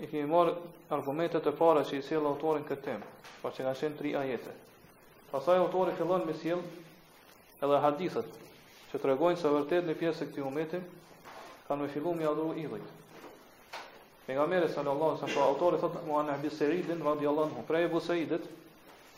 I kemi marrë argumentet e para që i sjell autori në këtë temë, por që kanë qenë tri ajete. Pastaj autori fillon me sjell edhe hadithet që tregojnë se vërtet një pjesë e këtij umeti kanë me fillu me adhuru idhujt. Pejgamberi sallallahu alaihi wasallam, autori thotë an Ebi Seidin radhiyallahu anhu, prej Ebu Seidit,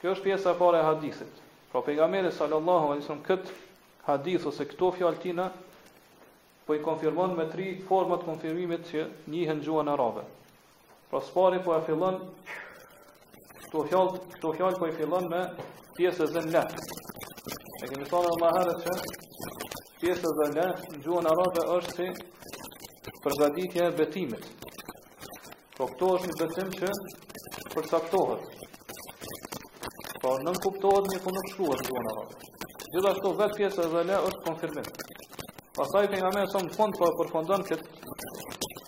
Kjo është pjesa e parë e hadithit. Pra pejgamberi sallallahu alaihi wasallam kët hadith ose këto fjalë të tina po i konfirmon me tri forma të konfirmimit që njihen në gjuhën arabe. Pra s'pari po e fillon këto fjalë, këto fjalë po i fillon me pjesëzën le. E kemi thënë më herët që pjesëzën le në gjuhën arabe është si përgatitja e betimit. Po këtu është një betim që përcaktohet. Po nënkuptohet mirëpo nuk shkruhet në gjuhë. Gjithashtu vetë pjesëza le është konfirmim. Pastaj pejgamberi sallallahu alaihi wasallam në fund po e përfundon këtë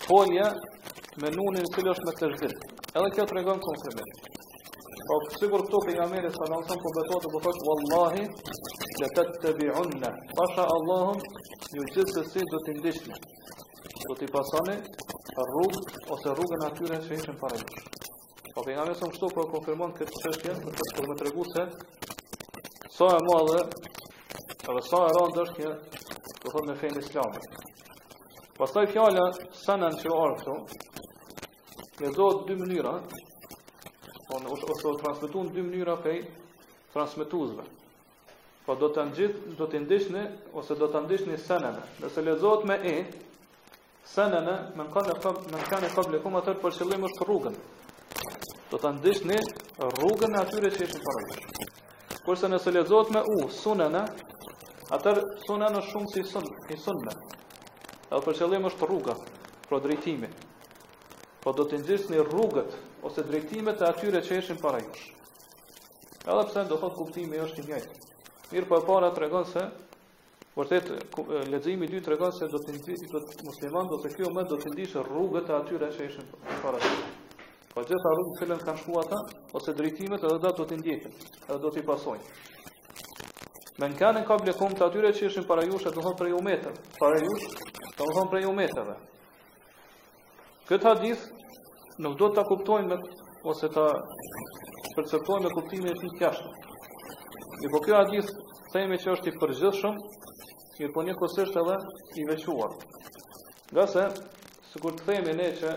folje me nunin i cili është me teshdid. Edhe kjo tregon konfirmim. Po sikur këtu pejgamberi sallallahu alaihi wasallam po betohet do të thotë Wallahi letettebiunne. Pasha Allahun ju gjithsesi do t'i ndiqni. do t'i pasoni rrugët ose rrugën e atyre që ishin para jush. Po pejgamberi sallallahu alaihi wasallam kështu, po konfirmon këtë çështje, për të për me tregu se, sa e madhe, dhe sa e randë është, do të thotë në fenë islame. Pastaj fjala senen që ka ardhë këtu, lexohet dy mënyra, po ose është transmetu në dy mënyra pej transmetuesve. Po do t'i ndiq, do t'i ndiqni ose do ta ndiqni senene. Nëse lexohet me e, senene men kane kab, men kane kablekum atëherë për qëllim është rrugën. Do ta ndiqni rrugën e atyre që ishin para jush. Kurse nëse lexohet me u, sunene, atëherë sunene është shumësi sun, i sunne. Edhe për qëllim është rruga, pra drejtimi. Po do t'i ndiqni rrugët ose drejtimet e atyre që ishin para jush. Edhe pse do thotë kuptimi është i njëjtë. Mirëpo e para tregon se vërtet leximi i dytë tregon se do t'i ndjekë do të musliman do të ky umet do t'i ndjekë rrugët e atyre që ishin para tyre. Po të gjitha rrugët që kanë shkuar ata ose drejtimet edhe ata do t'i ndjekin, edhe do t'i pasojnë. Men kane kablekum të atyre që ishin para jush, do të thonë prej umetëve. Para jush, do të thonë prej umetëve. Këtë hadith nuk duhet ta kuptojmë ose ta perceptojmë me kuptimin e tij të jashtëm. Mirëpo ky hadith themi që është i përgjithshëm, mirëpo njëkohësisht edhe i veçuar. Ngase, sikur të themi ne që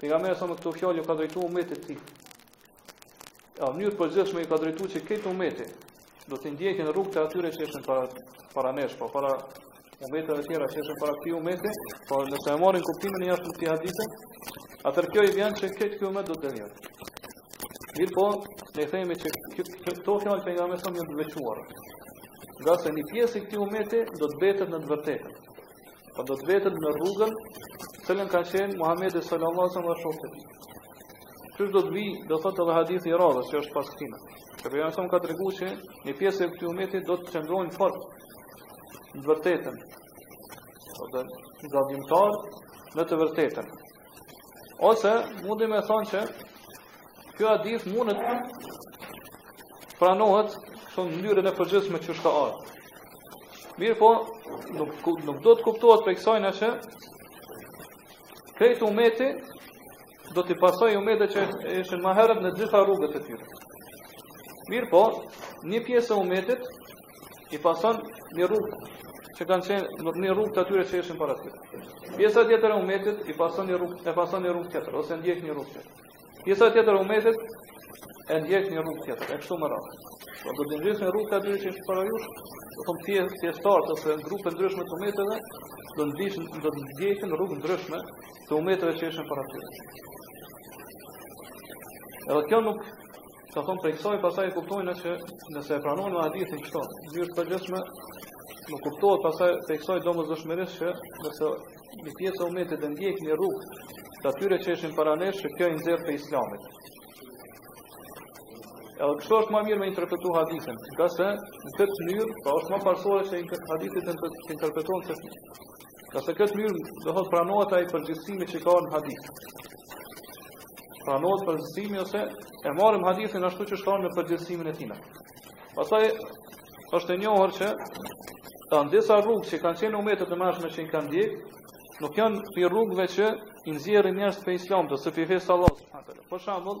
pejgamberi sallallahu alaihi wasallam me këto fjalë u ka drejtu ummetit të tij. E në mënyrë të përgjithshme i ka drejtu që krejt umeti do të ndjekin rrugët e atyre që ishin para para nesh, po para umeteve tjera që ishin para këtij umeti, po nëse e marrin kuptimin e jashtëm të këtij hadithi, atëherë kjo i vjen që krejt ky umet do të devijon. Mirëpo, ne themi që këto fjalë që nga mëson janë të veçuara. Ngase një pjesë e këtij umeti do të mbetet në të vërtetën. Po do të mbeten në rrugën në cilën ka qenë Muhammedi sallallahu alaihi wasallam dhe shokët e tij. Qysh do të vi, do thotë edhe hadithi i radhës, që është pas këtina. Që Pejgamberi a.s. ka tregu që një pjesë e këtij umeti do të qëndrojnë fort në vërtetën. Dhe ngadhënjimtarë në të vërtetën. Ose mundemi me thonë që kjo hadith mundet pranohet kështu në mënyrën e përgjithshme qysh ka ardh. Mirëpo, nuk nuk do të kuptohet prej kësajna që krejt umeti do t'i pasojë umetet që ishin ma herët në gjitha rrugët e tyre. Mirëpo, një pjesë e umetit i pason një rrugë që ka qenë një rrugë e atyre që ishin para tyre. Pjesa tjetër e umetit i pason një rrugë, e pason një rrugë tjetër ose ndjek një rrugë tjetër. Pjesa tjetër e umetit e ndjek një rrugë tjetër, e kështu me radhë. Po do të ndiqni rrugët e atyre që ishin para jush, do të thotë pjesë të caktuara ose grupe të ndryshme të umeteve, do ndishin do të ndjekin rrugë të ndryshme të umeteve që ishin para tyre. Edhe kjo nuk Ka thonë prej kësaj pastaj e kuptojmë që nëse e pranojmë ne hadithin kështu, në mënyrë të përgjithshme, nuk kuptohet pastaj prej kësaj domosdoshmërisht që nëse një pjesë e umetit e ndjek një rrugë të atyre që ishin para nesh që kjo i nxjerr prej islamit. Edhe kështu është ma mirë me interpretu hadithin, ngase në këtë mënyrë, pra është ma parësore që hadithi të interpretohet se Ngase në këtë mënyrë, do thotë pranohet ai përgjithësimi që ka në hadith. Pranohet përgjithësimi ose e marrim hadithin ashtu qysh ka ardh me përgjithësimin e tina. Pastaj është e njohur që ka disa rrugë që kanë qenë umetet e mëparshme që i kanë ndjek, nuk janë prej rrugëve që i nxjerrin njerëzit prej Islamit ose prej fesë së Allahut subhanahu wa taala. Për shembull,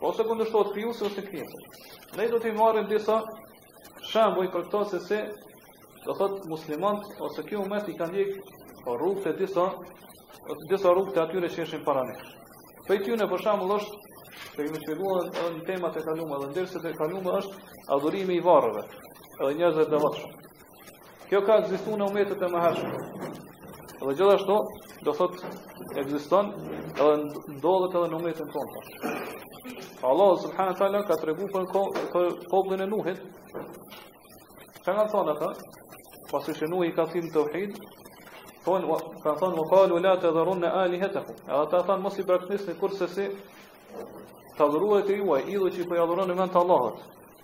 Ose kundërshtohet krijuesi ose krijesa. Ne do të marrim disa shembuj për këto se si do thot muslimanët ose kjo umet i kanë ndjek rrugët e disa ose disa rrugët e atyre që ishin para nesh. Prej tyne për shembull është që kemi shpjegu edhe në temat e kalume, edhe në derset e kalume është adhurimi i varreve, edhe njerëzve të devotshëm. Kjo ka ekzistuar në umetet e mëhershme. Dhe gjithashtu, do thotë ekziston edhe ndodhet edhe në umetin tonë tash. Pra Allah subhanahu taala ka tregu për popullin e Nuhit. Çfarë kanë thonë ata? Pasi që Nuhi i ka thirrë në teuhid, thotë kanë thonë wa qalu la tadharunna alihatakum. Edhe ata thonë mos i braktisni kursesi të adhuruarit e juaj, idhujt që po i adhuroni në vend të Allahut.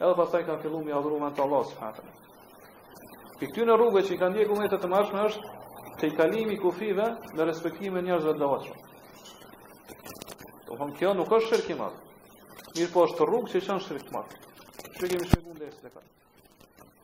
Edhe pastaj kanë filluar me i adhuru në vend të Allahut subhanahu wa taala. Pi këtyre rrugëve që i kanë ndjekur umetet e mëhershme është tejkalimi i kufijve në respektimin e njerëzve të devotshëm. Do thotë kjo nuk është shirk i madh. Mirëpo është rrugë që i çon në shirk të madh. Që e kemi shpjeguar ndeshje të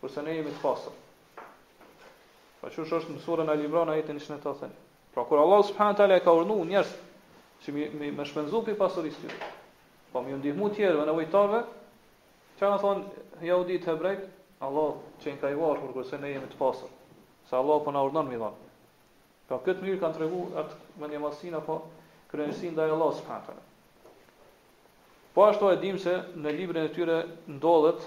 kurse ne jemi të pasur. Pra qysh është në surën Al-Imran ajetin 180. Pra kur Allah subhanahu wa taala e ka urdhëruar njerëz që me me, me shpenzu pi pasurisë tyre. Po me u ndihmu të tjerëve nevojtarëve, çka kanë thonë jehudit hebrejt, Allah qenka i varfër kurse ne jemi të pasur. Se Allah po na urdhon me i dhonë. Pra këtë mënyrë kanë tregu atë mendjemadhësinë apo krenarinë ndaj Allah subhanahu wa taala. Po ashtu e dim se në librin e tyre ndodhet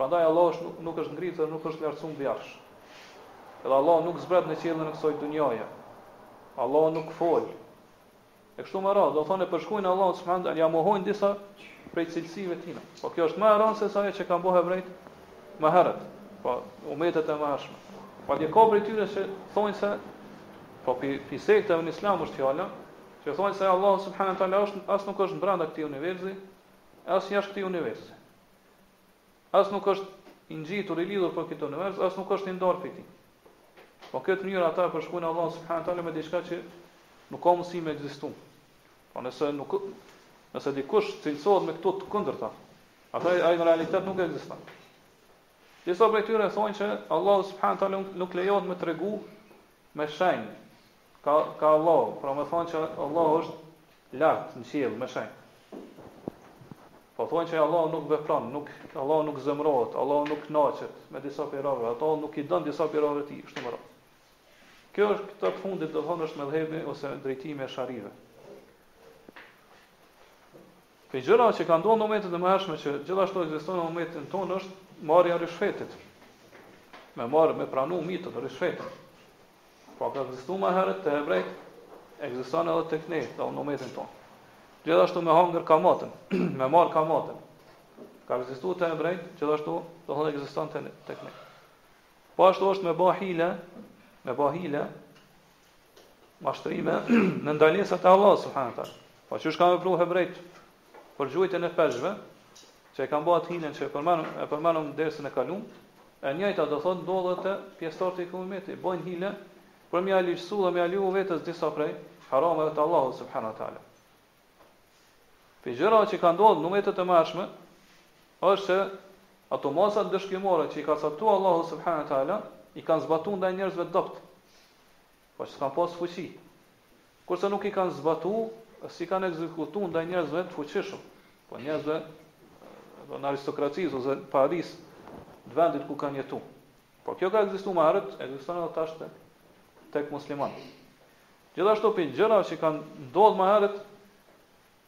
Prandaj Allahu nuk nuk është ngritur dhe nuk është lartësu mbi arsh. Edhe Allahu nuk zbret në qiellin e kësaj dunjaje. Allahu nuk fol. E kështu me radhë, do thotë e përshkruajnë Allahun subhanahu wa taala, ia mohojnë disa prej cilësive të tina. Po kjo është më e rëndë se sa ajo që kanë bo hebrejt më herët. Po umetet e mëhershme. Po dhe ka prej tyre që thonë se po pi, pi sekteve në Islam është fjala, që thonë se Allahu subhanahu wa taala është as nuk është brenda këtij universi, as jashtë këtij universi. As nuk është i ngjitur i lidhur për këtë univers, as nuk është i ndarë prej tij. Po këtë mënyrë ata e përshkruajnë Allahun subhanahu teala me diçka që nuk ka mundësi me ekzistu. Po nëse nuk nëse dikush cilësohet me këto të kundërta, atë ai në realitet nuk ekziston. Disa prej tyre thonë që Allahu subhanahu teala nuk lejohet me tregu me shenjë Ka, ka Allahu, pra me thonë që Allahu është lartë, në qiell, me shenjë. Po thonë që Allahu nuk vepron, nuk, Allahu nuk zëmrohet, Allahu nuk kënaqet me disa pi robve, Allahu nuk i don disa pi robve të tij, kështu me radhë. Kjo është këtë të fundit do thotë është medhhebi ose drejtimi i esharive. Pi gjërave që ka ndodh në umetet e mëhershme që gjithashtu ekziston në umetin tonë është marrja e ryshfetit. Me marrë, me pranu mitot, ryshfetet. Pra ka ekzistuar më herët te hebrejt, ekziston edhe tek ne, do në umetin tonë. Gjithashtu me hangër kamatën, me marr kamatën. Ka ekzistuar te hebrejt, gjithashtu do thotë ekziston te tek ne. Po ashtu është me ba hile, me ba hile mashtrime në ndalesat e Allahut subhanahu teala. Po qysh kanë vepru hebrejt për gjuajtjen e peshqve, që e kanë bërë atë hilen që e përmendëm në dersin e kaluar, e njëjta do thotë ndodhet te pjesëtarët e këtij umeti, bëjnë hile për mja lirësu dhe mja leju vetes disa prej harameve të Allahut subhanahu wa taala. Prej gjërave që ka ndodhur në umetet e mëhershme, është se ato masat ndëshkimore që i ka caktuar Allahu subhanahu wa taala, i kanë zbatuar ndaj njerëzve të dobët. Po që s'kanë pas fuqi. Kurse nuk i kanë zbatu, s'i kanë ekzekutu ndaj njerëzve të fuqishëm, po njerëzve domethënë aristokracisë ose parisë të vendit ku kanë jetu. Po kjo ka ekzistu më herët, ekziston edhe tash tek muslimanët. Gjithashtu prej gjërave që kanë ndodhë më herët,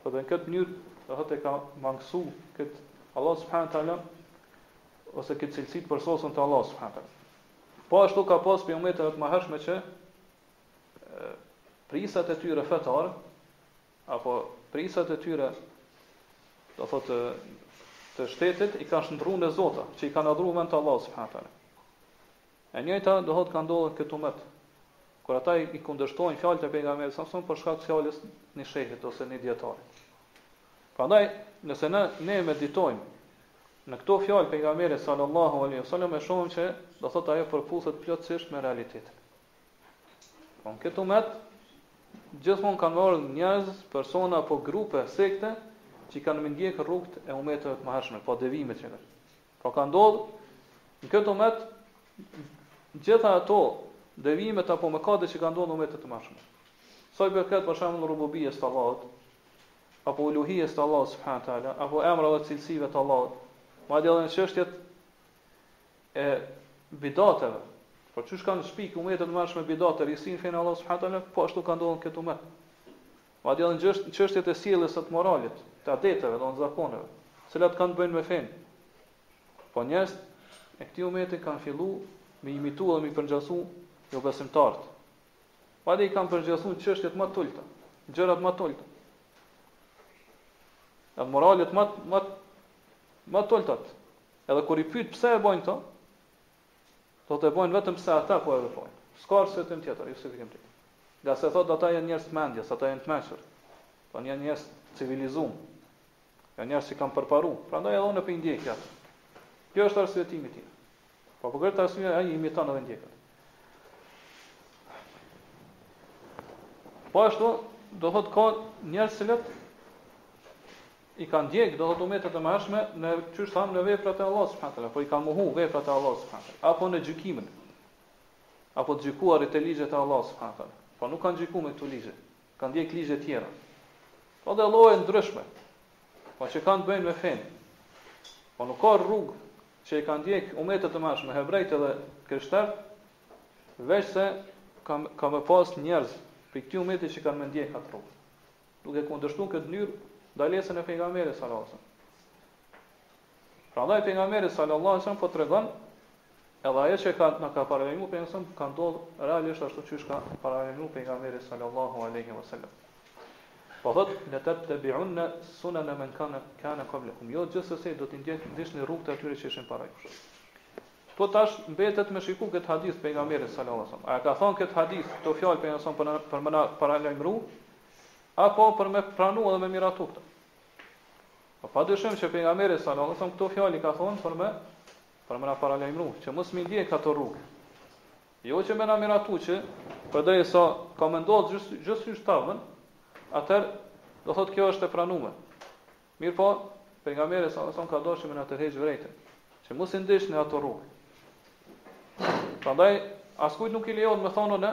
Po dhe në këtë mënyrë, do thotë e ka mangësu këtë Allah subhanahu taala ose këtë cilësi të përsosur të Allah subhanahu taala. Po ashtu ka pas prej umeteve të mëhershme që prijësat e tyre fetar apo prijësat e tyre do thotë të shtetit i kanë shndërruar në zota që i kanë adhuruar në vend të Allah subhanahu taala. E njëjta do thotë ka ndodhur në këtë umet kur ata i kundërshtojnë fjalët e pejgamberit salallahu alejhi ve selem për shkak të fjalës një shehi ose një dijetari. Prandaj, nëse ne ne meditojmë në këto fjalë pejgamberit sallallahu alaihi wasallam e shohim që do thotë ajo përputhet plotësisht me realitetin. Po në këtë umet gjithmonë kanë me ardhë njerëz, persona apo grupe sekte që kanë me ndjek rrugët e umeteve të mëhershme, po devijimet që kanë. Pra ka ndodhur në këtë umet gjitha ato devijimet apo mëkate që kanë ndodhur në umetet e mëparshme. Sa i përket për shembull rububies të Allahut, apo uluhies të Allahut subhanahu teala, apo emrave dhe cilësive të Allahut, madje edhe në çështjet e bidateve. Por siç kanë shpik umetet e mëparshme bidate risi në fenë e Allahu subhanahu teala, po ashtu ka ndodhur në këtë umet. Madje edhe në çështjet e sjelljes, të moralit, të adeteve, domthonë zakoneve, të cilat kanë të bëjnë me fenë. Po njerëzit e këtij ummeti kanë filluar me i imitu dhe me i përngjasu jobesimtarët. Madje i kanë përngjasu në çështjet më të ulëta, në gjërat më të ulëta. Në moralet më më më të ulëtat. Edhe kur i pyet pse e bëjnë këto, Do thotë e bëjnë vetëm pse ata po e veprojnë. S'ka arsyetim tjetër, justifikim tjetër. Ngase thotë ata janë njerëz të mendjes, ata janë të mençur. Thonë janë njerëz të civilizuar. Janë njerëz që kanë përparu, prandaj edhe unë po i ndjek atë. Ky është arsyetimi i tij. Po për këtë arsye ai i imiton edhe i ndjek. Po ashtu, do thotë ka njerëz që i ka ndjek do thot umetet e mëhershme në qysh thamë në veprat e Allahut subhanahu teala, po i kanë mohu veprat e Allahut subhanahu teala, apo në gjykimin. Apo të gjykuarit e ligjet e Allahut subhanahu teala. Po nuk kanë gjykuar me këto ligje, kanë ndjek ligje të tjera. Po dhe lloje ndryshme. Po që kanë bënë me fen. Po nuk ka rrugë që i kanë ndjek umetet e mëhershme, hebrejt edhe krishterë, veçse ka ka me pas njerëz prej këtij umetit që kanë me ndjek atë rrugë. duke kundërshtu në këtë mënyrë ndalesën e pejgamberit sallallahu alaihi wasallam. Prandaj pejgamberi sallallahu alaihi wasallam po tregon edhe ajo që ka na ka paralajmëruar pejgamberi ka ndodhur realisht ashtu siç ka paralajmëruar pejgamberi sallallahu alaihi wasallam. Po thot le tetebiunne sunene men kane kane kablekum jo gjithsesi do t'i ndiqni rrugët e atyre që ishin para jush. Po tash mbetet me shiqu këtë hadith pejgamberit sallallahu alaihi wasallam. A e ka thon këtë hadith këto fjalë pejgamberi sallallahu alaihi wasallam për me na paralajmëru apo për me pranu dhe me miratu këta. Po pa dyshim që pejgamberi sallallahu alajhi wasallam këto fjalë i ka thonë për me për me na paralajmëru që mos me i ndjek ato rrugë. Jo që me na miratu që përderisa ka me ndodh gjithsesi gjithsesi, atëher do thotë kjo është e pranuar. Mirëpo, pejgamberi sallallahu alajhi wasallam ka dashur me na tërheq vërejtën, që mos i ndiqni ato rrugë. Prandaj askujt nuk i lejohet me thonë në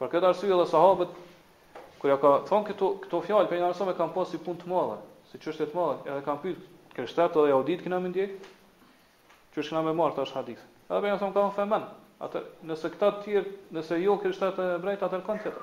Për këtë arsye dhe sahabët kur ja ka thon këto këto fjalë pejgamberi sallam e kanë pas si punë të madhe, si çështje të madhe, edhe kanë pyet krishterët edhe jahudit kena me ndjek. Qysh kena me marr tash hadith. Edhe pejgamberi sallam ka thon femen. Atëher nëse këta të tjerë, nëse jo krishterët e hebrejt, atëher kon tjetër.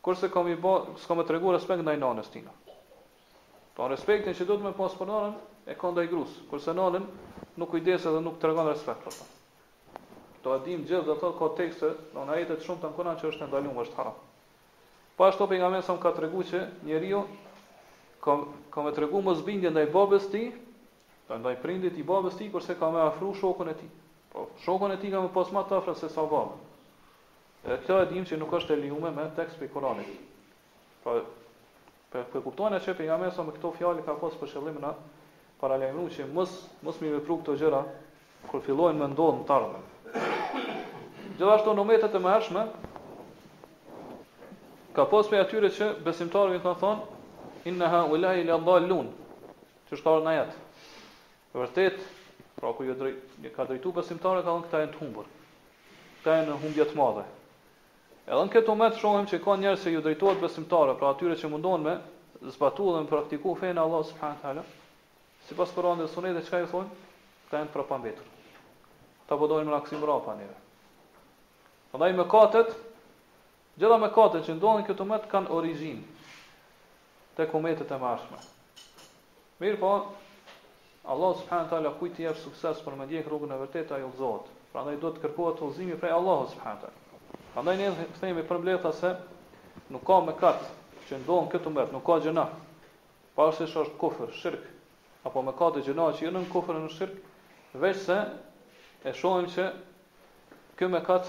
Kurse ka me ba, ska me tregu respekt ndaj nanes tina. Pra respektin që duhet me pas për nanen, e ka ndaj grus, kurse nanen nuk kujdeset dhe nuk tregon respekt për të. Kto i dim gjith, do thot ka tekste, do thot ajete të shumta në Kur'an që është e ndalume, është haram. Po ashtu pejgamberi sallam ka tregu që njeriu ka ka me tregu mosbindje ndaj babes së tij, pra ndaj prindit i babes së tij, kurse ka me afru shokun e tij. Po shokun e tij ka me pas më të afërt se sa babën. Edhe kjo e dimë që nuk është e lejuar me tekst prej Kuranit. Pra, për për kuptu është që pejgamberi sallam me këto fjalë ka pas për qëllim me na paralajmëru që mos mos me i vepru këto gjëra kur fillojnë me ndodh në të ardhmen. Gjithashtu në umetet e mëhershme ka pas prej atyre që besimtarëve i kanë thonë inna ha ulai la dallun që është ardh në ajet E vërtetë, pra kur ju drej, ka drejtu besimtarëve, ka thënë këta janë të humbur. Këta janë në humbje të madhe. Edhe në këtë umet shohim që ka njerëz që ju drejtohen besimtarëve, pra atyre që mundohen me zbatu dhe me praktiku fenë e Allahut subhanahu taala. Sipas Kur'anit dhe Sunetit çka ju thonë? Këta janë prapambetur. Ata po dojnë me na kthy mbrapa neve. Prandaj mëkatet, gjitha mëkatet që ndodhin n'këtë umet kanë origjinë. te umetet e mëhershme. Mirë po, Allah subhanahu taala kujt të jep sukses për me ndjek rrugën e vërtetë ai udhëzohet. Prandaj duhet të kërkohet udhëzimi prej Allahut subhanahu taala. Prandaj ne themi përmbledhtas se nuk ka mëkat që ndodh këtë umet, nuk ka gjynah. Pavarësisht është kufër, shirk apo mëkate gjëna që janë në kufër në shirk, veçse e shohim se ky mëkat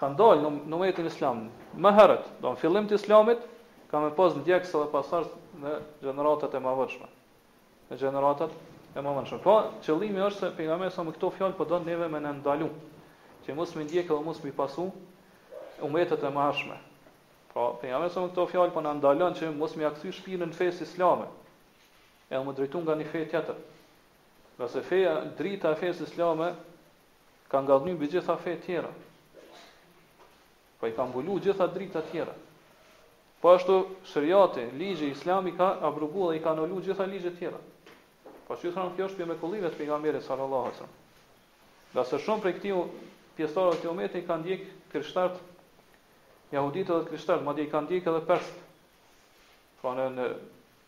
kanë dalë në në umetet më herët, do në fillim të islamit, ka me pas ndjekës edhe pasardhës në gjeneratat e mëvonshme, në gjeneratat e mëvonshme. Pra, qëllimi është se pejgamberi sa me këto fjalë po don neve me na ndalu, që mos me ndjekë dhe mos me pasu umetet e mëhershme. Pra, pejgamberi sa me këto fjalë po na ndalon që mos me ja kthy shpinën fesë islame, edhe me u drejtu nga një fe tjetër. Ngase feja, drita e fesë islame, Ka ngadhny mbi gjitha fetë tjera. Po i ka mbulu gjitha dritat tjera. Po ashtu sheriati, ligji islami ka abrogu dhe i ka anulu gjitha ligjet tjera. Po ashtu themi kjo është prej mrekullive të pejgamberit sallallahu alaihi wasallam. Ngase shumë prej këtij pjesëtarëve të këtij ummeti kanë ndjek krishtart jahuditë dhe krishtart, madje i kanë ndjek edhe persët. Pra në, në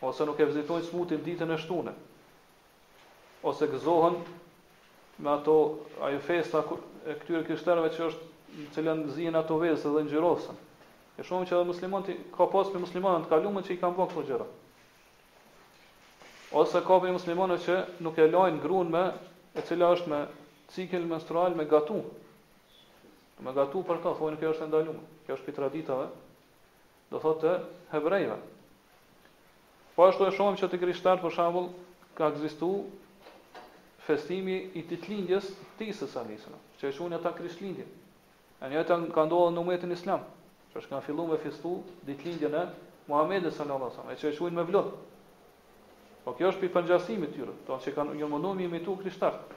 ose nuk e vizitojnë smutin ditën e shtunë, ose gëzohen me ato ajo festa e këtyre krishterëve që është në cilën zihen ato vezë dhe ngjyrosen. E shohim që edhe muslimanët ka pas prej muslimanëve në të kaluarën që i kanë bërë këto gjëra. Ose ka prej muslimanëve që nuk e lajnë gruan me e cila është me cikël menstrual me gatu. Me gatu për ta, thonë kjo është e ndaluar. Kjo është prej traditave do thotë të hebrejve. Po ashtu e shohim që te krishtarët për shembull ka ekzistuar festimi i ditëlindjes të Isa alayhis salam, që e quajnë ata Krishtlindje. E njëjta ka ndodhur në umetin islam, që është kanë filluar me festu ditëlindjen e Muhamedit sallallahu alaihi wasallam, e që e quajnë Mevlud. Po kjo është prej përngjasimit tyre, do të thotë që janë mundu me i imitu krishtarët.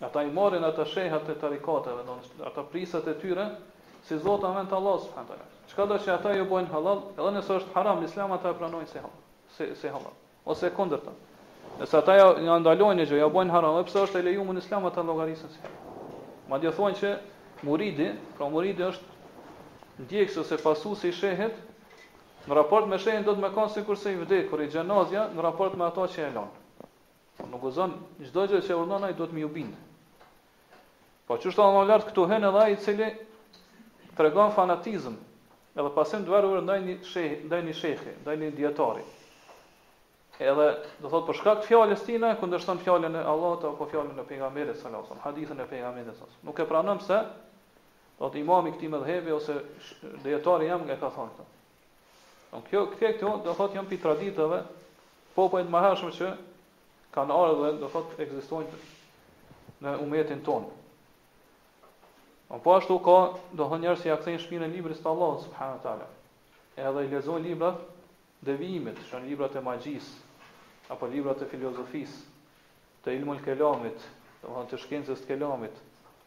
Ata i marrin ata shehat e tarikateve, do thënë ata prijsat e tyre, si zota në vend të Allahut subhanu teala. Çkado që ata ju bëjnë hallall, edhe nëse është haram në Islam ata e pranojnë si hallall, si si hallall, ose e kundërta. Nëse ata ja, ja ndalojnë një gjë, ja bëjnë haram, edhe pse është e lejuar në Islam ata e llogarisin si hallall. Madje thonë që muridi, pra muridi është ndjekës ose pasues i shehit, në raport me shehin duhet me kanë sikurse i vdekuri, xhenazja në raport me ata që e lajnë. Por nuk guxon çdo gjë që urdhon ai duhet me ju bind. Po ashtu edhe nalt këtu hyn edhe ai i cili tregon fanatizëm, edhe pasim të verbër ndaj një sheh, ndaj një shehi, ndaj një dietari. Edhe do thot për shkak të fjalës tina kundërshton fjalën e Allahut apo fjalën e pejgamberit sallallahu alajhi wasallam, hadithin e pejgamberit sallallahu alajhi wasallam. Nuk e pranon pse do thotë imami i këtij medhhebi ose dijetari jem e ka thonë këtë. Në kjo këte këto do thot janë prej traditave popujve më hershëm që kanë ardhur dhe do thot ekzistojnë në umetin ton. Po ashtu ka do thot njerëz që ja kthejnë shpinën librit të Allahut subhanahu teala. Edhe i lexojnë librat e devijimit, që janë librat e magjisë apo librat e filozofisë, të ilmul kelamit, do thot të shkencës të kelamit,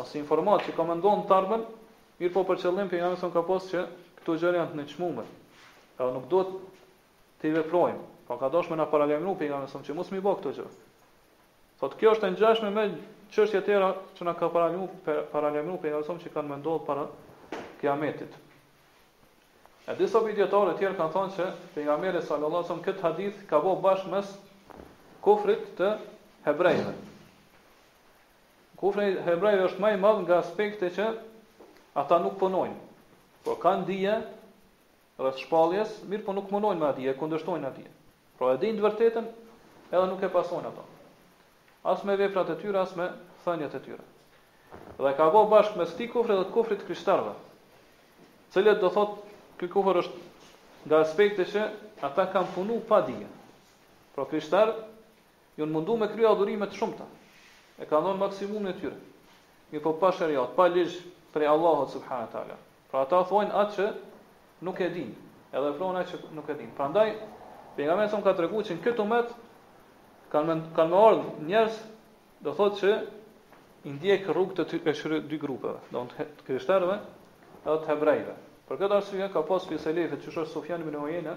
ose informatë që ka me ndodh në të ardhmen, mirëpo për qëllim pejgamberi son ka pas që këto gjëra janë të nënçmume, e nuk duhet t'i veprojmë, pra po ka dash me na paralajmëru pejgamberi son që mos m'i bo këto gjëra. Thot, kjo është e ngjashme me çështje tjera që na ka paralajmëru paralajmëru pejgamberi son që kanë me ndodh para kiametit. E disa prej dijetarëve të tjerë kanë thonë që pejgamberi sallallahu alaihi këtë hadith ka bo bashkë mes kufrit të hebrejve. Kufri i hebrejve është më i madh nga aspekti që ata nuk punojnë, por kanë dije rreth shpalljes, mirëpo nuk punojnë me atë dije, e kundërshtojnë atë dije. Pra e dinë të vërtetën, edhe nuk e pasojnë ato. As me veprat e tyre, as me thëniet e tyre. Dhe ka bo bashkë mes këtij kufri dhe kufrit të krishterëve. Të cilët do thot, ky kufër është nga aspekti që ata kanë punu pa dije. Pra krishterët, Janë mundu me kry adhurime të shumta, e kanë dhënë maksimumin e tyre, mirëpo pa sheriat, pa ligj prej Allahut subhanahu wa taala. Pra ata thonë atë që nuk e dinë, e veprojnë atë që nuk e dinë. Prandaj pejgamberi sa ka treguar që në këtë umet kanë me, kanë me ardh njerëz, do thotë që i ndjek rrugët e këtyre dy grupeve, do thot të krishterëve edhe të hebrejve. Për këtë arsye ka pas prej selefit siç është Sufjan ibn Uyena,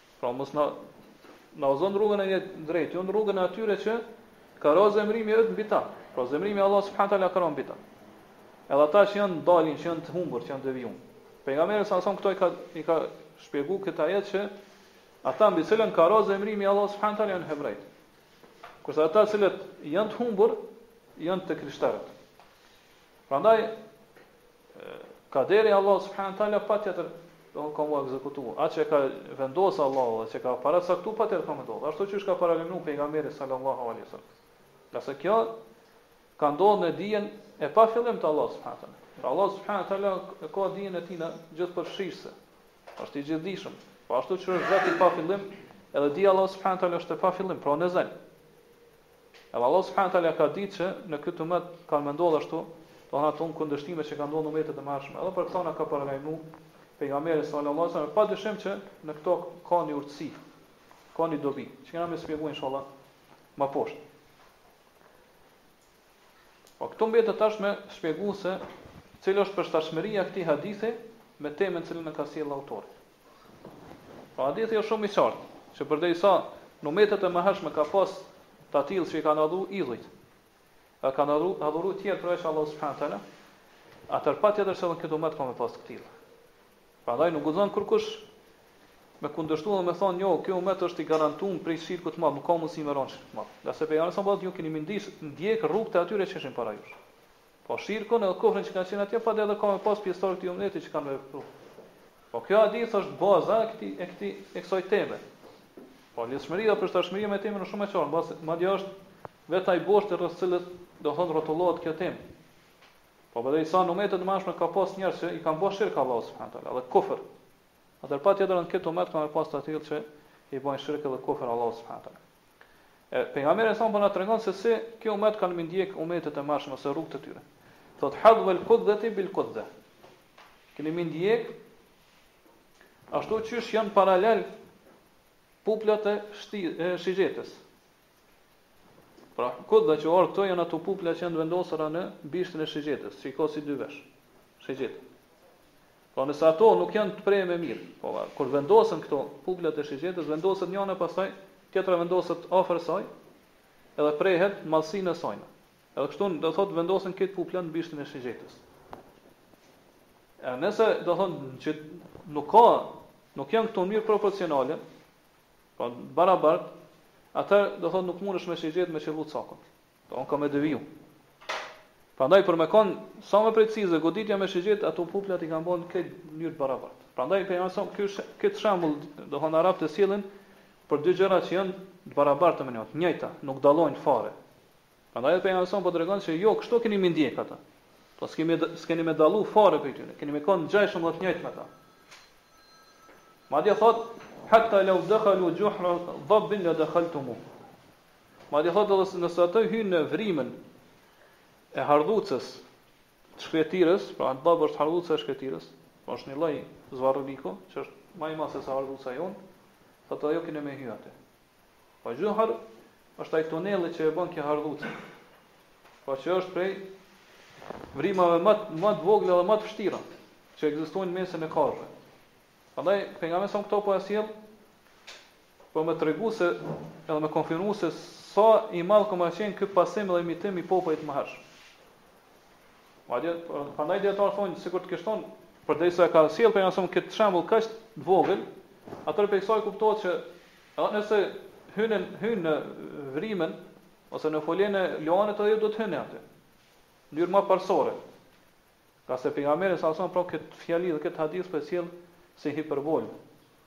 Pra mos na na udhëzon në rrugën e drejtë, jo në rrugën e atyre që ka ra zemrimi yt mbi ta. Pra zemrimi i Allahut subhanahu taala ka ra mbi ta. Edhe ata që janë dalin, që janë të humbur, që janë devijuar. Pejgamberi sa son këto i ka i ka shpjeguar këtë ajet që ata mbi cilën ka ra zemrimi i Allahut subhanahu taala janë hebrejt. Kurse ata që janë të humbur janë të krishterët. Prandaj kaderi i Allahut subhanahu taala patjetër do të ka me u ekzekutu. Atë që ka vendosur Allahu dhe që ka paracaktuar patjetër ka me ndodh. Ashtu siç ka paralajmëruar pejgamberi sallallahu alaihi wasallam. Ngase kjo ka ndodhur në dijen e pa fillim të Allahut subhanahu taala. Pra Allah subhanahu taala ka dijen e tina gjithëpërfshirëse. Është i gjithdijshëm. Po ashtu siç është vetë i pa fillim, edhe dija e Allahut subhanahu taala është e pa fillim, pra në ezel. Edhe Allahu subhanahu wa taala ka ditë që në këtë umet kanë me ndodhë ashtu, do të thonë ato kundërshtime që kanë ndodhur në umetet e mëhershme. Edhe për këto na ka paralajmëruar pejgamberi sallallahu alaihi wasallam. Padyshim që në këto ka një urtësi, ka një dobi, që kena me shpjegu inshallah më poshtë. Po këtu mbetet tash me shpjegu se cila është përshtatshmëria e këtij hadithi me temën të cilën na ka sjellë autori. Pra hadithi është shumë i qartë, që përderisa në umetet e mëhershme ka pas të tillë që i kanë adhuruar idhujt, e kanë adhuru adhuru të tjerë përveç Allahut subhanahu wa taala, atëherë patjetër se edhe në këtë umet ka me pas të këtillë. Prandaj nuk guxon kurkush me kundërshtuar dhe me thonë jo, ky umet është i garantuar prej shirkut të madh, nuk ka mundësi me rënë në shirk të madh. Ngase pejgamberi po thotë ju keni me ndi, ndjek rrugët e atyre që ishin para jush. Po shirkun edhe kufrin që kanë qenë atje po edhe ka me pas pjesëtar këtij ummeti që kanë me vepru. Po ky hadith është baza e këtij e këtij e kësaj teme. Po lidhshmëria apo përshtatshmëria me temën është shumë e qartë, mbas madje është vetë ai bosht rreth të cilës do thon rrotullohet kjo temë. Përderisa në umetet e mëhershme ka pas njerëz që i kanë bërë shirk Allahu subhanahu taala dhe kufër. Atëherë patjetër në këtë umet ka me pas të tillë që i bojnë shirk edhe kufër Allahu subhanahu taala. E pejgamberi sa po na tregon se si ky umet kanë me i ndjek umetet e mëhershme ose rrugët e tyre. Thot hadhu el kudhati bil kudha. Keni me i ndjek ashtu qysh janë paralel puplat e shigjetës. Pra, kudha që thotë këtu janë ato pupla që janë të vendosura në bishtin e shigjetës, që i ka si dy vesh, shigjeta. Po nëse ato nuk janë të preme mirë, po kur vendosen këto puplat e shigjetës vendoset njana pastaj tjetra vendoset afër saj edhe prehet në madhësinë e sajna. Edhe kështu do thotë vendosen këto pupla në bishtin e shigjetës. E nëse do thonë që nuk ka, nuk janë këto mirë proporcionale, po barabart, atëherë do thotë nuk mundesh me shigjet me qëllu cakun. Po ajo ka me deviju. Prandaj për me kon sa më precize goditja me shigjet ato puplat i kanë bën në këtë mënyrë të barabartë. Prandaj pejgamberi sa ky këtë shembull do thonë arabët e sjellin për dy gjëra që janë të barabarta me njëra, të njëjta, nuk dallojnë fare. Prandaj pejgamberi sa po tregon se jo kështu keni me i ndjek ata. Po s'kemi s'keni me dallu fare prej tyre, keni me kon ngjajshëm dhe të njëjtë me ta. Madje thot hatta law dakhalu juhra dhabbin la dakhaltumu. Madje thotë edhe se nëse ato hyjnë në vrimën e hardhucës të shkretirës, pra ad-dhabb është hardhuca e shkretirës, pra është një lloj zvarraniku që është më i madh se sa hardhuca jonë, thotë edhe ju keni me hy aty. Po xhuhr është ai tuneli që e bën kjo hardhucë. Po që është prej vrimave më më të vogla dhe më të vështira që ekzistojnë në mesin e kafshëve. Prandaj pejgamberi sa këtu po e sjell për me tregu se edhe me konfirmu se sa i madh ka me qenë ky pasim dhe imitim i popujve të mëhershëm. Madje prandaj dijetarët thonë sikur të kish thonë përderisa ka sjell pejgamberi sa këtë shembull kaq të vogël, atëherë prej kësaj kuptohet që edhe nëse hyjnë hyjnë në vrimën ose në folenë e luanit edhe do të hyjnë ata. Në mënyrë më parësore. Ngase pejgamberi sa sa pra këtë fjali dhe këtë hadith po e sjell si hiperbol,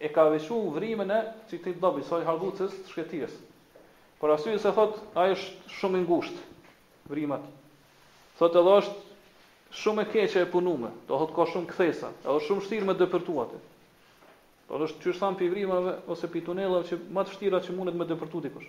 E ka veçu vrimën e qitij dobit, kësaj hardhucës shkretisë. Për arsye se thot, ai është shumë i ngushtë vrima e tij. Thot edhe është shumë e keqe e punume, do thot ka shumë kthesa, edhe është shumë vështirë me depërtu aty. Po është qysh thamë pi vrimave ose pi tunelave që më të vështira që mundet me depërtu dikush.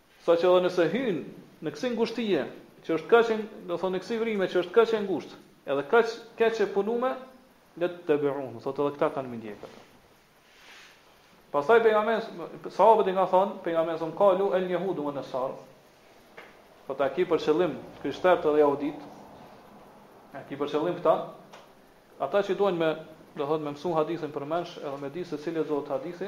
Sa që edhe nëse hyjnë në kësi ngushtije, që është kaq, do thotë në kësi vrime që është kaq e ngushtë, edhe kaq keq e punume, le të beun, thotë edhe këta kanë me ndjek ata. Pastaj pejgamberi sahabët i kanë thënë pejgamberit sa kalu el jehudu wan nasara. Këta a ki për qëllim krishterët dhe jehudit. A ki për qëllim këta? Ata që duan me, do thotë me mësu hadithin përmendsh, edhe me di se si lexohet hadithi,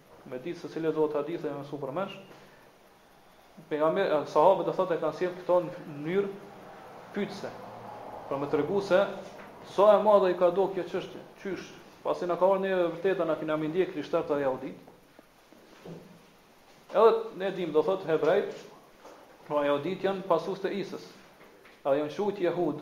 Me ditë se si lexohet hadithi edhe me mësu përmendsh. Pejgamberi eh, sahabët do thotë e kanë sjellë këto në mënyrë pyetëse. Për me tregu se sa e madhe iu ka dok kjo çështje. Qysh, pasi na ka ardhur neve vërteta na kemi ndjek krishterët e jehudit. Edhe ne dim do thotë hebrejt, pra jehudit janë pasues të Isës. Edhe janë qujt jehud,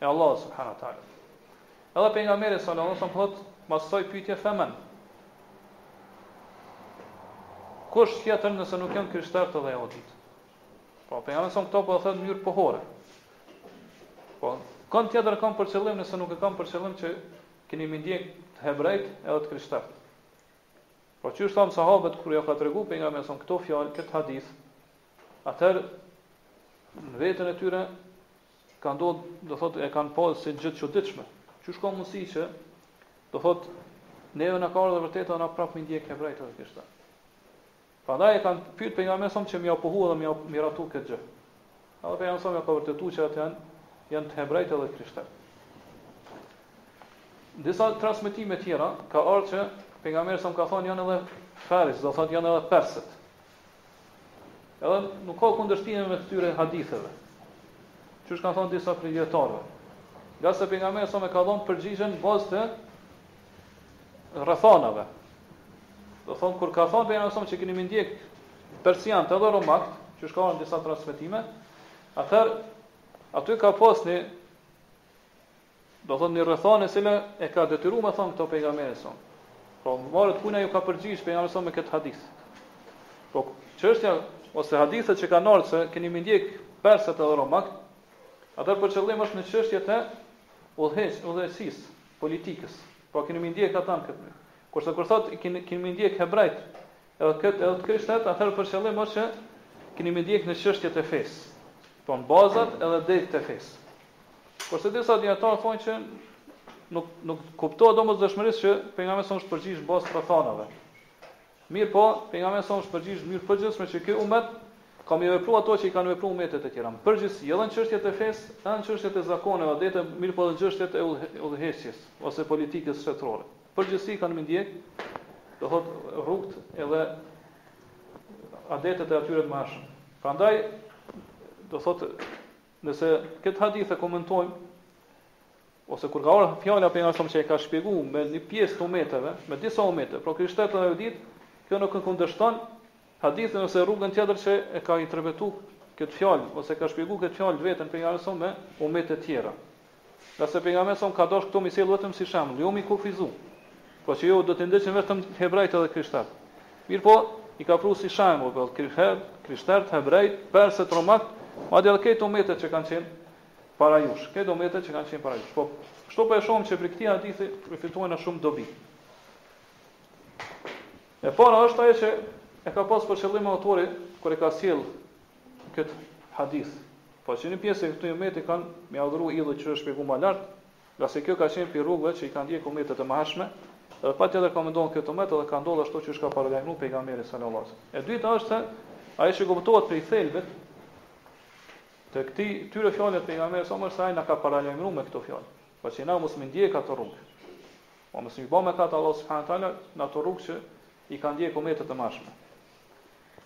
e Allahut subhanahu wa taala. Edhe pejgamberi sallallahu alaihi wasallam thotë pas kësaj pyetje femen. Kush tjetër nëse nuk janë krishterët dhe jehudit? Po pejgamberi son këtë po e thotë në mënyrë pohore. Po kënd tjetër kam për qëllim nëse nuk e kam për qëllim që keni me ndjek të hebrejt edhe të krishterët. Po qysh thamë sahabët, kur ja ka tregu pejgamberi son këto fjalë, këtë hadith, atëherë në vetën e tyre Ka ndodh, do thotë e kanë pa si gjë të çuditshme. Qysh ka mundësi që do thotë neve na ka ardhur vërteta na prap me ndjek hebrejt edhe krishterët. Prandaj e kanë pyet pejgamberin sa që me ia pohu dhe me ia miratu këtë gjë. Edhe pejgamberi sa më ka vërtetuar që ata janë janë të hebrejt edhe krishterë. Disa transmetime tjera ka ardhur që pejgamberi sa më ka thonë janë edhe faris, do thotë janë edhe persët. Edhe nuk ka kundërshtim mes këtyre haditheve. Qysh kanë thonë disa prej dijetarëve. Ngase pejgamberi sa më ka dhënë përgjigje në bazë të rrethanave. Do thon kur ka thënë pejgamberi sa që keni me i ndjek persianët edhe romakt, qysh ka në disa transmetime, atëherë aty ka pas ni Do thotë një rrethanë e cila e ka detyruar me thonë këto pejgamberi a.s. Po varet kujna ju ka përgjigj pejgamberi a.s me këtë hadith. Po çështja ose hadithet që kanë ardhur se keni me ndjek persët edhe romakët, atëherë për qëllim është në çështje të udhëheq, udhëheqësisë, politikës. Po keni me ndjek ata në këtë mënyrë. Kurse kur thotë keni keni me ndjek hebrejt, edhe këtë edhe të krishterët, atëherë për qëllim është që keni me ndjek në çështje të fesë. Po në bazat edhe drejt të fesë. Kurse disa dietarë thonë që nuk nuk kuptohet domosdoshmërisht që pejgamberi a.s është përgjigj bazë rrethanave. Mirëpo, pejgamberi a.s është përgjigj mënyrë përgjithshme që ky umet ka me vepruar ato që i kanë vepruar umetet e tjera. Në përgjithësi, edhe në çështjet e fesë, edhe në çështjet e zakoneve, adete, mirëpo edhe në çështjet e udhëheqjes ose politikës shtetërore. Përgjithësi kanë me ndjek, do thot rrugt edhe adetet e atyre të mëhershëm. Prandaj do thot Nëse këtë hadith e komentojmë ose kur ka ardhur fjala Pejgamberit a.s që e ka shpjeguar me një pjesë të umeteve, me disa umete, pra krishterët e jehuditë, kjo nuk e kundërshton hadithin ose rrugën tjetër që e ka interpretuar këtë fjalë ose ka shpjeguar këtë fjalë vetë Pejgamberi a.s me umete të tjera. Ngase Pejgamberi a.s ka dashur këto mi sjell vetëm si shembull, jo mi kufizu. Pra që jo do të ndiqim vetëm hebrejt edhe krishterët. Mirpo i ka pru si shembull për krishterët, krishterët, hebrejt, persët, romakët, madje edhe këto umetet që kanë qenë para jush. Këto umetet që kanë qenë para jush. Po kështu po e shohim që prej këtij hadithi përfitojmë shumë dobi. E para është ajo që e ka pas për qëllim autori kur e ka sjell këtë hadith. Po që një pjesë e këtij ummeti kanë me adhuru idhujt që është shpjeguar më lart, ngase kjo ka qenë prej rrugëve që i kanë ndjekur ummetet e mëhershme, dhe patjetër ka me ndodh këtë ummet dhe ka ndodhur ashtu siç ka paralajmëruar pejgamberi sallallahu alajhi wasallam. E dyta është se ajo që kuptohet prej thelbit të këtij tyre fjalëve të pejgamberit sallallahu alajhi wasallam, ai na ka paralajmëruar me këto fjalë. Po që na mos me ndjek ato rrugë. Po mos me bë mëkat Allahut subhanahu wa taala në ato rrugë që i kanë ndjekur ummetet e mëhershme.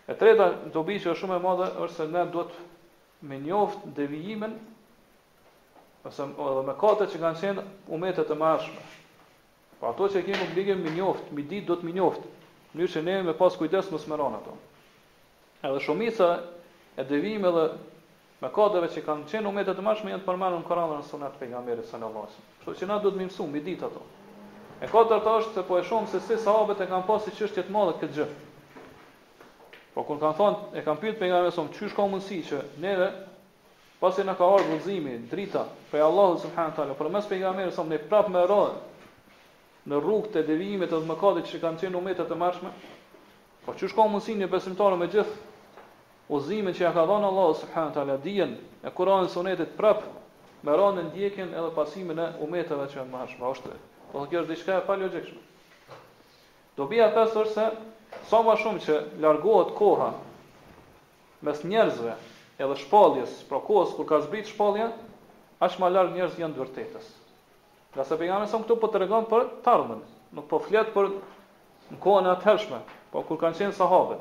E treta dobi që është shumë e madhe është se ne duhet me njoftë devijimin ose edhe mëkatet që kanë qenë umetet e mëhershme. Po ato që kemi obligim me njoftë, me ditë duhet me njoftë, mënyrë që ne me pas kujdes mos me ra në ato. Edhe shumica e devijimeve Mëkateve që kanë qenë umetet e mëhershme janë të përmendur në Kur'an dhe në Sunet të Pejgamberit sallallahu alejhi wasallam. Kështu që na duhet me i mësu, me i ditë ato. E katërta është se po e shohim se si sahabët e kanë pasë si çështje të madhe këtë gjë. Po kur kanë thënë, e kanë pyetur pejgamberin sallallahu alejhi wasallam, çysh ka mundësi që neve pasi na ka ardhur udhëzimi, drita prej Allahut subhanahu teala, përmes pejgamberit sallallahu alejhi wasallam, ne prapë me ra në rrugë të devijimit dhe të mëkatit që kanë qenë umetet e mëhershme, po qysh ka mundësi një besimtarë me gjithë Udhëzimin që ia ka dhënë Allahu subhanahu wa taala, dijen e Kur'anit dhe Sunetit prap me ra në ndjekjen edhe pasimin e umeteve që janë ma hershme. Është, do thotë kjo është diçka e palogjikshme. Dobia e pestë është se sa më shumë që largohet koha mes njerëzve edhe shpalljes, pra kohës kur ka zbrit shpallja, aq më larg njerëzit janë të vërtetës. Ngase pejgamberi sa këtu po tregon për të ardhmen, nuk po flet për në kohën e atëhershme, po kur kanë qenë sahabët.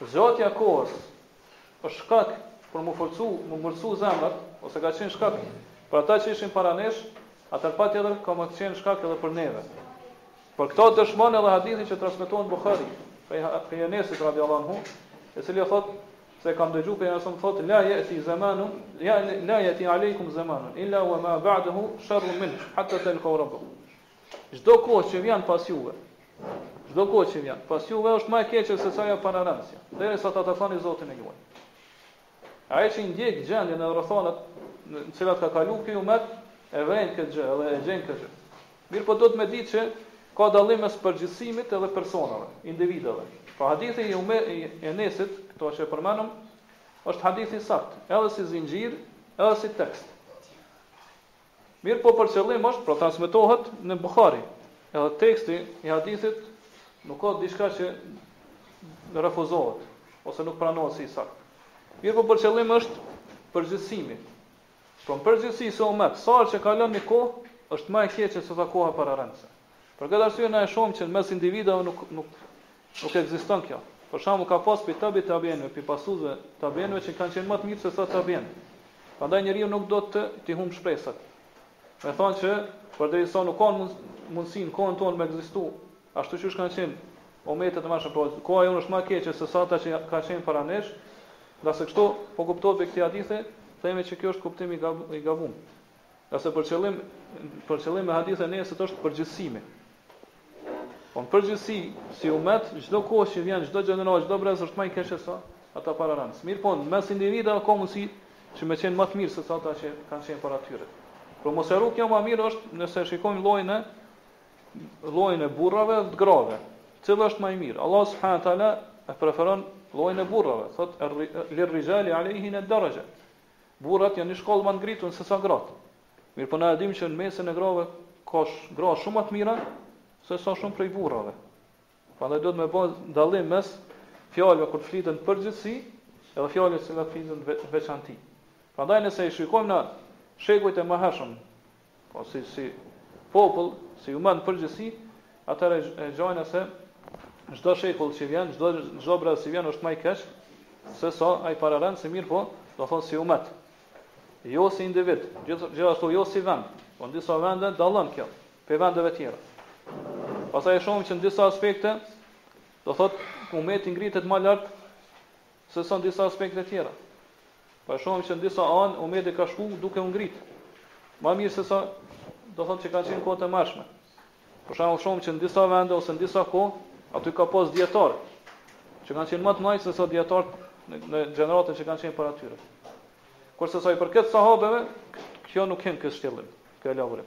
Zgjatja e kohës është shkak për mu forcu, mu ngurtësu zemrat, ose ka qenë shkak për ata që ishin para nesh, atëherë patjetër ka me qenë shkak edhe për neve. Për këtë dëshmon edhe hadithi që transmetohet n'Buhari, prej Enesit radiallahu anhu, i cili thotë se kam dëgju prej Enesit thotë la yati zamanun la yati aleikum zamanun illa wa ma ba'dahu sharrun minhu hatta talqaw rabbakum Çdo kohë që vjen pas juve, çdo kohë që vjen pas juve është më e keqe se sa ajo pararendësja, derisa ta takoni Zotin e juaj. Ai që i ndjek gjendjen e rrethanat në të cilat ka kaluar ky umet, e vëren këtë gjë edhe e gjen këtë gjë. Mirëpo duhet me ditë që ka dallim mes përgjithësimit edhe personave, individëve. Pra hadithi i Ume i Enesit, këtë që e përmendëm, është hadith i saktë, edhe si zinxhir, edhe si tekst. Mirëpo për qëllim është, pra transmetohet në Buhari, edhe teksti i hadithit nuk ka diçka që refuzohet ose nuk pranohet si i saktë. Mirëpo për qëllim është përgjithësimi. Pra në përgjithësi si umet, sa herë që kalon një kohë, është ma e keqe se sa koha pararendëse. Për këtë arsye ne e shohim që në mes individëve nuk nuk nuk ekziston kjo. Për shembull ka pas pi tabi tabiinëve, pi pasuesve t'tabiinëve që kanë qenë më të mirë se sa tabiinët. Prandaj njeriu nuk duhet t'i humb shpresat. Me thënë që përderisa nuk ka mundësi në kohën tonë me ekzistu, ashtu siç kanë qenë umetet e mëhershëm, por koha jonë është më e keqe se sa ata që kanë qenë para nesh. Ngase kështu po kuptohet me këtë hadith, themi që kjo është kuptim i gabuar. Ngase për qëllim për qëllim me hadithin e Enesit është përgjithësimi. Pra në përgjithësi, si umet, çdo kohë që vjen, çdo gjeneral, çdo brez është më i keq se sa ata pararendës. Mirëpo, mes individëve ka mundësi që me qenë më të mirë se sa ata që kanë qenë para tyre. Për me u sqaru kjo më mirë është nëse e shikojmë llojin e llojin e burrave dhe të grave. Cila është më e mirë? Allah subhanahu wa taala e preferon llojin e burrave, thotë lir rijali alejhinne daraja. Burrat janë një shkallë ma t'ngritur se sa gratë. Mirëpo na e dimë që në mesin e grave ka gra shumë ma të mira se sa shumë prej burrave. Prandaj duhet me bo dallim mes fjalëve kur fliten në përgjithësi edhe fjalëve që fliten në veçanti. Prandaj nëse i shikojmë në shekujt e mëhershëm Po si si popull, si umet në përgjithësi, atëherë e gjejmë se çdo shekull që vjen, çdo çdo brez që vjen është më i keq se sa ai pararendësi, mirëpo do thonë si umet. Jo si individ, gjithashtu jo si vend. Po në disa vende dallon kjo, pej vendeve tjera. Pastaj e shohim që në disa aspekte do thot umeti ngritet më lart se sa në disa aspekte tjera. Po e shohim që në disa anë umeti ka shku duke u ngrit më mirë se sa do thotë që ka qenë kohët e hershme. Për shembull shohim që në disa vende ose në disa kohë aty ka pas dietar që kanë qenë më të mëdhenj se sa dietar në, në gjeneratën që kanë qenë para tyre. Kurse sa i përket sahabeve, kjo nuk hin n'ket shtjellim, n'ket elaborim.